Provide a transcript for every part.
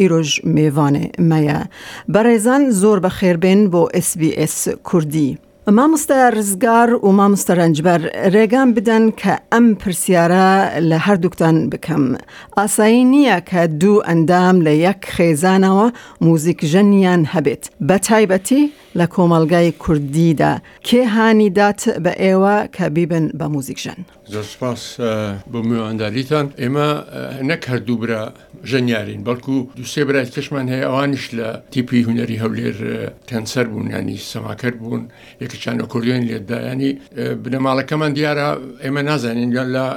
ئیرۆژ مێڤانێ مەیە. بەڕێزان زۆر بەخێربێن بۆ SBS کوردی. مامۆستا ڕزگار و مامۆستا ڕەنجبەر ڕێگام بدەن کە ئەم پرسیارە لە هەردووکتان بکەم ئاسایی نییە کە دوو ئەندام لە یەک خێزانەوە موزیکژەنیان هەبێت بە تایبەتی لە کۆمەڵگای کوردیدا کێ هانی دات بە ئێوە کە بیبن بە موزیکژەن؟ زۆر سوپاس بۆ میوانداریتان ئێمە نەک هەر دوو برا ژەنیارین بەڵکو دوسێ برای کەشمان هەیە ئەوانش لە تیپی هوەری هەولێر تەنسەر بوون ینی سەماکەر بوون یەکەچانە کوردیان لێدایانی بنەماڵەکەمان دیارە ئێمە نازانین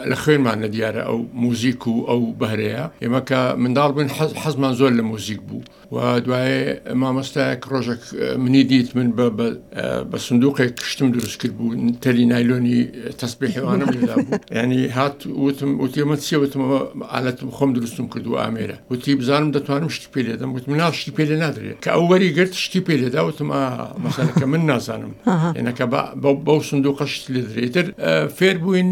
لە خوێنمان لە دیارە ئەو موزیک و ئەو بەرەیە ئێمە کە منداڵ بن حەزمان زۆر لە موزیک بوو و دوایێ مامۆستایەک ڕۆژەک منی دیت من بە بە بە سندوقێک کشتم دروست کرد بوو تەلی نایلۆنی تەسبێ حێوانم لێدا بوو ینی هات وتم وتی من چی وتمەوە ئالەتم خۆم دروستم کرد و ئامێرە وتی بزانم دەتوانم شتی پێ لێدەم وتم نا شتی پێ لێ نادرێت کە ئەو وەری گرت شتی پێ لێدا وتم ئا مەسەلەکە من نازانم ئاها. ینەکە بە بەو بەو سندوقە شت لێ درێتر فێر بووین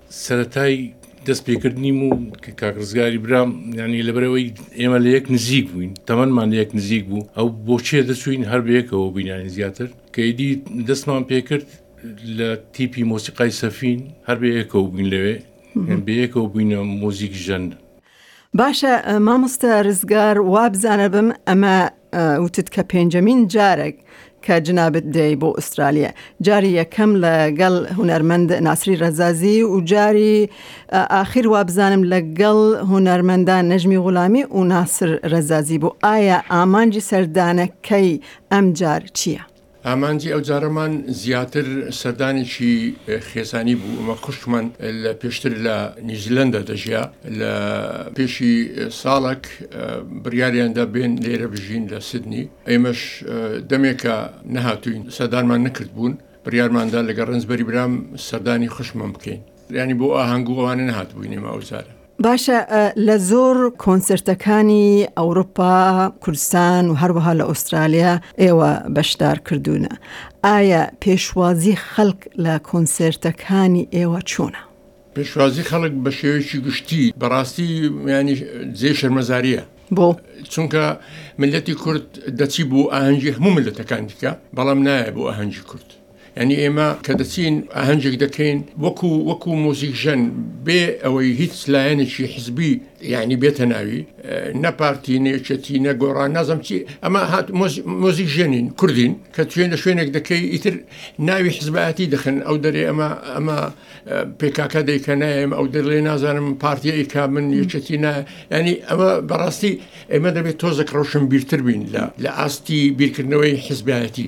سەرەتای دەست پێکردنیم و کاک ڕزگاری برام یعنی لەبەرەوەی ئێمە لە یەک نزیک بووین تەمەمان لە یەک نزیک بوو ئەو بۆچێ دەچوین هەر بەیەکەوە بینانی زیاتر کەیدی دەستمان پێکرد لە تیپی مۆسیقای سەفین هەر بەیەکەوە بووین لەوێ بەیەکەوە بووینە مۆزیک ژەن باشە مامۆستا رزگار وابزانبم ئەمە وتت کە پێنجەمین جارە کە جنابت دێی بۆ ئوسترالیا جاری یەکەم لەگەڵ هونەرمەند ناسری رەزازی و جاری ئاخیر وابزانم لەگەڵ هونەرمەندان نەژمی غولامی و ناسر رەزازی بوو ئایا ئامانجی سەردانەکەی ئەمجار چییە؟ ئامانجی ئەوجارەمان زیاتر سەردانێکی خێزانی بوو، ئەمە خوشکمان لە پێشتر لە نیوزیلەندا دەژیا، لە پێشی ساڵێک بڕیاریاندا بێن لێرە بژین لە سیدنی، ئێمەش دەمێکە نەهاتووین سەردانمان نەکردبوون، بڕیارماندا لەگەڵ ڕەنجبەری برام سەردانی خوشکمان بکەین، یانی بۆ ئاهەنگ و ئەوانە نەهاتبووین ئێمە ئەوجارە. باشە لە زۆر کۆنسرتەکانی ئەوروپا کوردستان و هەروەها لە ئوسترالیا ئێوە بەشدار کردوونە ئایا پێشوازی خەڵک لە کۆنسرتەکانی ئێوە چۆنە؟ پێشوازی خەڵک بە شێوەیەکی گشتی بەڕاستی میانی جێ شەرمەزاریە بۆ چونکە ملەتی کورد دەچی بۆ ئاهەنگی هەموو ملەتەکان دیکە بەڵام نایە بۆ ئاهەنگی کورد یانی ئێمە کە دەچین ئاهەنگێک دەکەین وەکو وەکو مۆزیکژەن بێ ئەوەی هیچ لایەنێکی حزبی یعنی بێتە ناوی نەپارتی نێچەتی نەگۆڕان نازم چی ئەمە هات مۆزیک ژێنین کوردین کە توێن لە شوێنێک دەکەی ئیتر ناوی حزبایەتی دەخن ئەو دەرێ ئەمە ئەمە پێکاکە دەیکە نایم ئەو دەرڵێ نازانم پارتیایی کا من یەکەتی نا ینی ئەمە بەڕاستی ئێمە دەبێت تۆزەک ڕەوشن بیرتر بین لە لە ئاستی بیرکردنەوەی حزبایەتی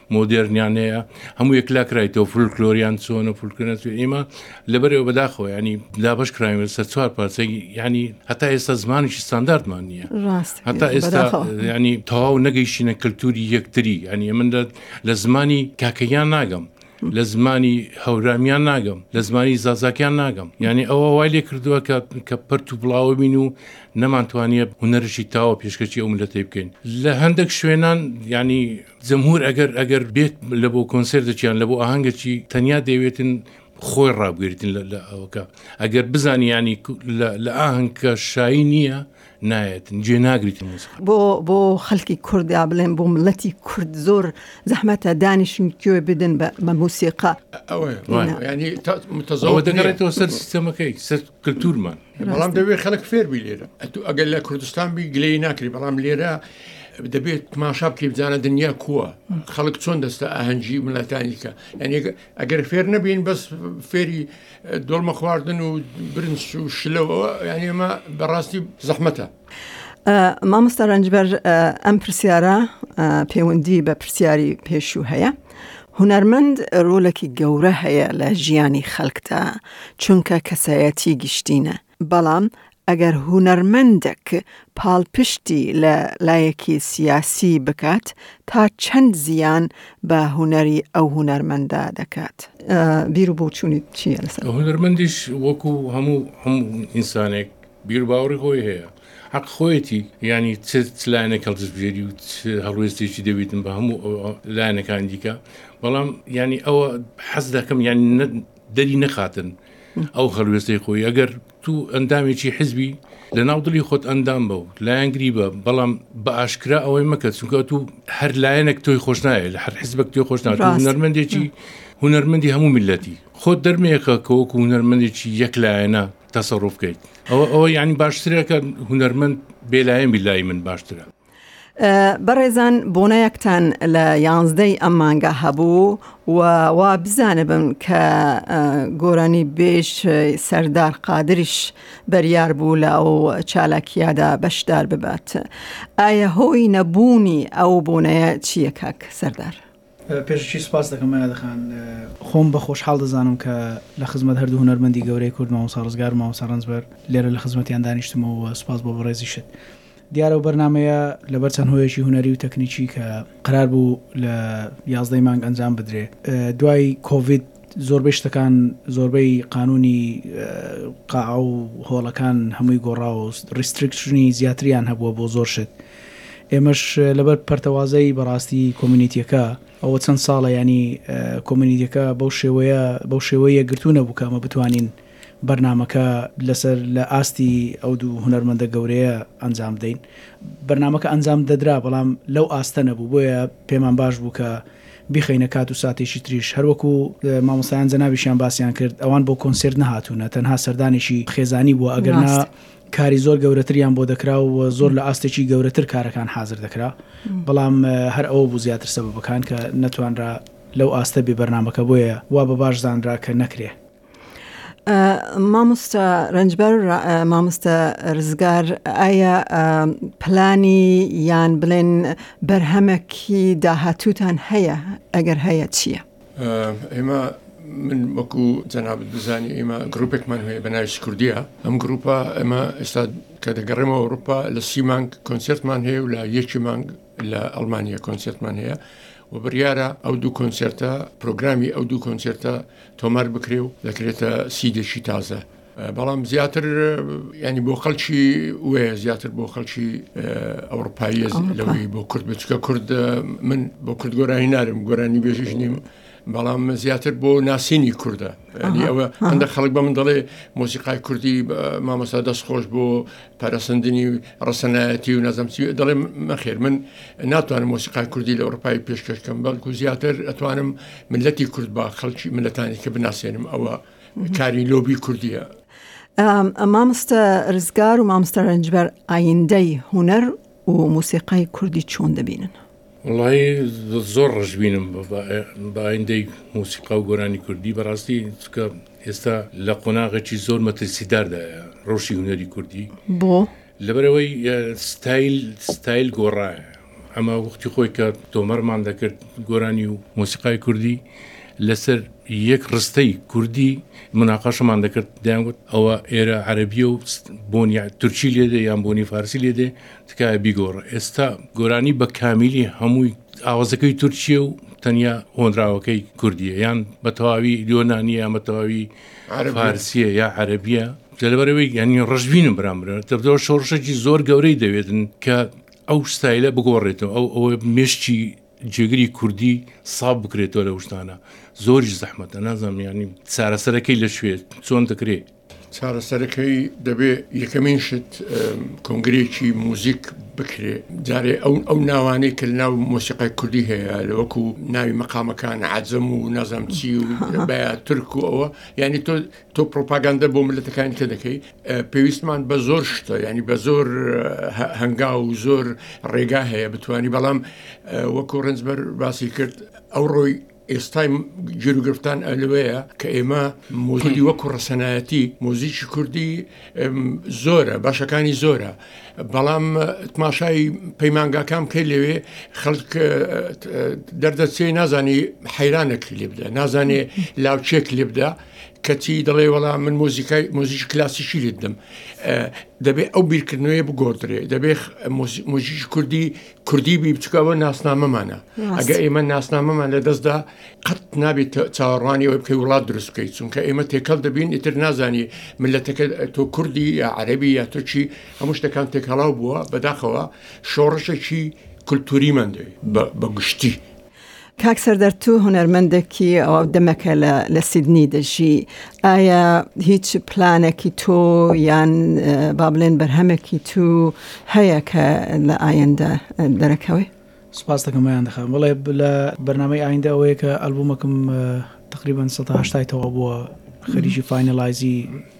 مۆدێرنیان هەیە هەموو یەکلا کرایتەوە فولکلۆریان چۆنە فولکرە چێ ئێمە لەبەرەوە بەداخەوە ینی دابش کراوێت سەر چوار پارچەی ینی هەتا ئێستا زمانیشی ستانداردمان نییە ڕاست هەتا ئێستا ینی تەواو نەگەیشتینە کللتوری یەکتری ینی ئەمن لە زمانی کاکەیان ناگەم لە زمانی هەورامیان ناگەم لە زمانی زازاکیان ناگەم یعنی ئەوە وای لێ کردووە کە کە پرت و بڵاوە بین و نەمانتوانیە هوەرشی تاوە پێشکەشی ئەو ملەتی بکەین لە هەندێک شوێنان ینی جمهور ئەگەر ئەگەر بێت لە بۆ کۆنسێرتە چیان لە بۆ ئاهەنگە چی تەنیا دەیەوێتن خۆی ڕابگەریتن لە ئەوکە ئەگەر بزانیانی لە ئاهنگکە شایی نییە نایەتن جێ ناگریت بۆ بۆ خەلکی کوردیا بڵێن بۆ ملەتی کورد زۆر زەحمەتە دانیشن کوێ بدن بە مەموسیقا ئەوەوە دەگەڕێتەوە سەر سیستەمەکەی سەر کلتورمان بەڵام دەوێت خەڵک فێربی لێرە ئەتو ئەگەر لە کوردستان بی گلەی ناکری بەڵام لێرە دەبێت ماشا بکەی بزانە دنیا کووە خەڵک چۆن دەستە ئاهەنگی ملەتانیکە یعنی ئەگەر فێر نەبین بەس فێری دڵمە خواردن و برنج و شلەوە یعنی ئەمە بەڕاستی زەحمەتە مامۆستا ڕەنجبەر ئەم پرسیارە پەیوەندی بە پرسیاری پێشوو هەیە هونەرمەند ڕۆلێکی گەورە هەیە لە ژیانی خەڵکدا چونکە کەسایەتی گشتینە بەڵام ئەگەر هونەرمەندێک پاڵپشتی لە لایەکی سیاسی بکات تا چەند زیان بە هونەری ئەو هونەرمەندا دەکات بیر و بۆچوونی چیە لەسەر هونەرمەندیش وەکو هەموو هەموو ئینسانێک بیروباوەڕی خۆی هەیە، حەق خۆیەتی، یانی چ چ لایەنێک هەڵدەسبژێری و چ هەڵوێستێکی دەبیتن بە هەموو لایەنەکانی دیکە، بەڵام یانی ئەوە حەز دەکەم یانی نە دەری نەخاتن ئەو هەڵوێستەی خۆی، ئەگەر تو ئەندامێکی حزبی لەناو دڵی خۆت ئەندام بە و لایەنگری بە، بەڵام بە ئاشکرا ئەوەی مەکە، چونکە تو هەر لایەنێک تۆی خۆش ناوێت، لە هەر حزبێک تۆی خۆش ناوێت، تۆ ڕاستە. هونەرمەندێکی هونەرمەندی هەموو میللەتی، خۆت دەرمەیەخە کە وەکو هونەرمەندێکی یەک لایەنە، تەسەڕوف بکەیت ئەوە ئەوە یعنی باشترەکە هونەرمەند بێلایەن بیلایی من باشترە بەڕێزان بۆنەیەکتان لە یانزدەی ئەم مانگە هەبوو و وا بزانبم کە گۆرانی بێژ سەردار قادریش بەریار بوو لە ئەو چالاکیادا بەشدار ببات ئایا هۆی نەبوونی ئەو بۆنەیە چییە کاک سەردار پێش هەرچی سوپاست دەکەم مەیادە خان. خۆم بە خۆشحاڵ دەزانم کە لە خزمەت هەردوو هونەرمەندی گەورەی کورد مامۆستا ڕزگار و مامۆستا ڕەنجبەر لێرە لە خزمەتیان دانیشتمەوە و سوپاس بۆ بەڕێزیشت. دیارە ئەو بەرنامەیە لەبەر چەند هۆیەکی هونەری و تەکنیکی کە قەرار بوو لە یازدە ی مانگ ئەنجام بدرێ دوای کۆڤید زۆربەی شتەکان زۆربەی قانونی قاعە و هۆڵەکان هەمووی گۆڕاوە و ڕیستریکشنی زیاتریان هەبووە بۆ زۆر شت. ئێمەش لەبەر پەرتەوازەی بەڕاستی کۆمیونیتیەکە ئەوە چەند ساڵە ینی کۆمیونیتەکە بەو شێوەیە بەو شێوەیە یەکگرتوو نەبوو کە ئەمە بتوانین بەرنمەکە لەسەر لە ئاستی ئەو دوو هونەرمەندە گەورەیە ئەنجام بدەین بەرنمەکە ئەنجام دەدرا بەڵام لەو ئاستە نەبوو بۆیە پێمان باش بوو کە بیخینە کات و ساتێکی تریش هەروەکو مامۆسایان جەنابیشیان باسییان کرد ئەوان بۆ کۆنسرت نهاتوونە تەنها سەردانێکی خێزانی بووە ئەگەرنا کاری زۆر گەورەتریان بۆ دەکرا و زۆر لە ئاستێکی گەورەتر کارەکان حازر دەکرا بەڵام هەر ئەوە بوو زیاتر سەبەکان کە نەتوانرا لەو ئاستە بێ بەرنمەکە بۆیە وا بە باش زانرا کە نەکرێ مامۆستا ڕنجبەر مامۆستا ڕزگار ئایا پلانی یان بڵێن بەرهەمەکی داهاتووتان هەیە ئەگەر هەیە چییە؟ ئێمە من وەکو جەنابت بزانانی ئێمە گرروپێکمان هەیە بە ناوی سکردە ئەم گروپە ئەمە ئێستا کە دەگەڕێمە ئەوروپا لە سی مانگ کۆنسرتمان هەیە و لە یەکی مانگ لە ئەلمانیا کۆنسرتمان هەیە و بڕیارە ئەو دوو کۆنسرتە پرۆگرامی ئەو دوو کۆنسرتە تۆمار بکرێ و دەکرێتە سیدێکی تازە بەڵام زیاتر ینی بۆ خەلکی وێ زیاتر بۆ خەلکی ئەوروپاییە لەوەی بۆ کورد بچکە کورد من بۆ کورد گۆرانی نارم گۆرانی بێژش نیم بەڵام زیاتر بۆ ناسینی کووردە ئەوە هەندە خەڵک بە من دەڵێ مۆسیقای کوردی مامەسا دەست خۆش بۆ پەرسەندنی ڕسەنایەتی و نەزەمسی دەڵێ مەخێر من ناتوانم مۆسیقای کوردی لە ئەوروپای پێشکەشکەم بەڵکو زیاتر ئەتوانم ملەتی کورد بە خەڵکی ملەتانی کە بناسێنم ئەوە کاری لۆبی کوردیە. مامۆستا ڕزگار و مامۆستا ڕەنجبەر ئایندەی هونەر و موسیقای کوردی چۆن دەبینن؟ وڵی زۆر ڕژبینم بەئایندەی موسیقا و گۆرانی کوردی بەڕاستی چکە ئێستا لە قۆناغێکی زۆر مەترسیداردایە ڕۆشی هونەری کوردی بۆ لەبەرئەوەی ستایل ستایل گۆڕایە ئەمە وەختی خۆی کە تۆمەرمان دەکرد گۆرانی و مۆسیقای کوردی لەسەر یەک ڕستەی کوردی مناقەشەمان دەکرد دەیانگوت ئەوە ئێرە عەربیە و بۆنی تورکی لێدێ یان بۆنی فارسی لێدێ تکایە بیگۆڕە ئێستا گۆرانی بە کامیلی هەمووی ئاوازەکەی تورکیە و تەنیا هۆنراوەکەی کوردیە یان بە تەواوی یۆنانیە یان بە تەواوی فارسیە یا عەرەبیە جا لەبەرەوەی یانی ڕژبینم برامرە دەبدەوە شۆڕشەکی زۆر گەورەی دەوێتن کە ئەو ستایلە بگۆڕێتەوە ئەو ئەوە مشتی جێگری کوردی ساب بکرێتەوە لە شتانە زۆری زەحمەتە نازانیانی چارەسەرەکەی لە شوێت چۆن دەکرێت چارەسەرەکەی دەبێ یەکەمین شت کۆنگرێکی موزیک بکرێ جارێ ئەو ئەو ناوانەی کە ناو مۆسیقای کوردی هەیە لە وەکو ناوی مەقامەکان عجم و نازم چی و بەیا تورک و ئەوە ینی تۆ تۆ پرۆپاگەندە بۆ ملەتەکانی کە دەکەی پێویستمان بە زۆر شتە ینی بە زۆر هەنگا و زۆر ڕێگا هەیە بتانی بەڵام وەکو ڕنجبەر باسی کرد ئەو ڕۆی ئێستای گیروگرفتان ئەلوەیە کە ئێمە موزیدی وەکو ڕسەنایەتی موزیکی کوردی زۆرە بەشەکانی زۆرە بەڵام تماشای پەیمانگاکان بکەی لەوێ خەڵک دەردەچێ نازانی حەیرانێک لێ بدە نازانێ لاوچێک لێ بدە کەچی دەڵێ وەڵا من مۆزیکای مۆزیش کلاسیشی لێدم دەبێت ئەو بیرکردنەوەی بگۆدرێ دەبێت مۆزیش کوردی کوردی بی بچکە بە ناسنامەمانە ئەگە ئێمە ناسنامەمان لە دەستدا قەت نابێت چاوەڕوانی ئەوەی بکەی وڵات دروست بکەیت چونکە ئێمە تێکەڵ دەبین ئیتر نازانی ملەتەکە تۆ کوردی یا عەربی یا تورکی هەموو شتەکان تێکەڵاو بووە بەداخەوە شۆڕشێکی کولتوری من دەوێت بە گشتی کاک سەردار تو هونەرمەندەکی ئەوا دەمەکە لە لە سیدنی دەژی ئایا هیچ پلانەکی تۆ یان با بڵێن بەرهەمێکی تو هەیە کە لە ئایندە دەرەکەوێ سپاس دەکەم مایان دەخەم بڵێ لە بەرنمەی ئایندە ئەوەیە کە ئەلبومەکەم تەقریبەن سەدا هەشتای تەواو بووە خەریکی فاینەلایزی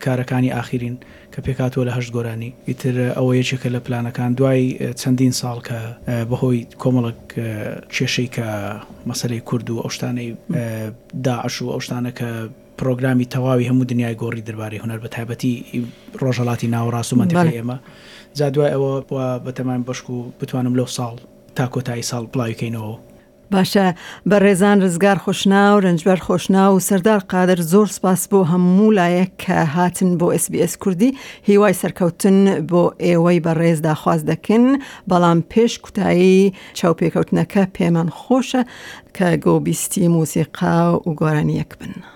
کارەکانی ئاخیرین کە پێکهاتووە لە هەشت گۆرانی ئیتر ئەوە یەکێکە لە پلانەکان دوای چەندین ساڵ کە بەهۆی کۆمەڵک کێشەی کە مەسەلەی کورد و ئەو شتانەی داعش و ئەو شتانە کە پرۆگرامی تەواوی هەموو دنیای گۆڕی دەربارەی هونەر بە تایبەتی ڕۆژهەڵاتی ناوەڕاست و مەنتیقی ئێمە جا دوای ئەوە بەتەمام بەشک و بتوانم لەو ساڵ تا کۆتایی ساڵ بڵاوی کەینەوە باشە بەڕێزان ڕزگار خۆشناو، رەنجبەر خۆشناو و سەردار قادر زۆر سپاس بۆ هەموو لایەک کە هاتن بۆ SBS کوردی هیوای سەرکەوتن بۆ ئێوەی بەڕێز داخواز دەکن بەڵام پێش کوتایی چاوپێکەوتنەکە پێمان خۆشە کە گۆبیستی مۆسیقا و گۆرانیەک بن.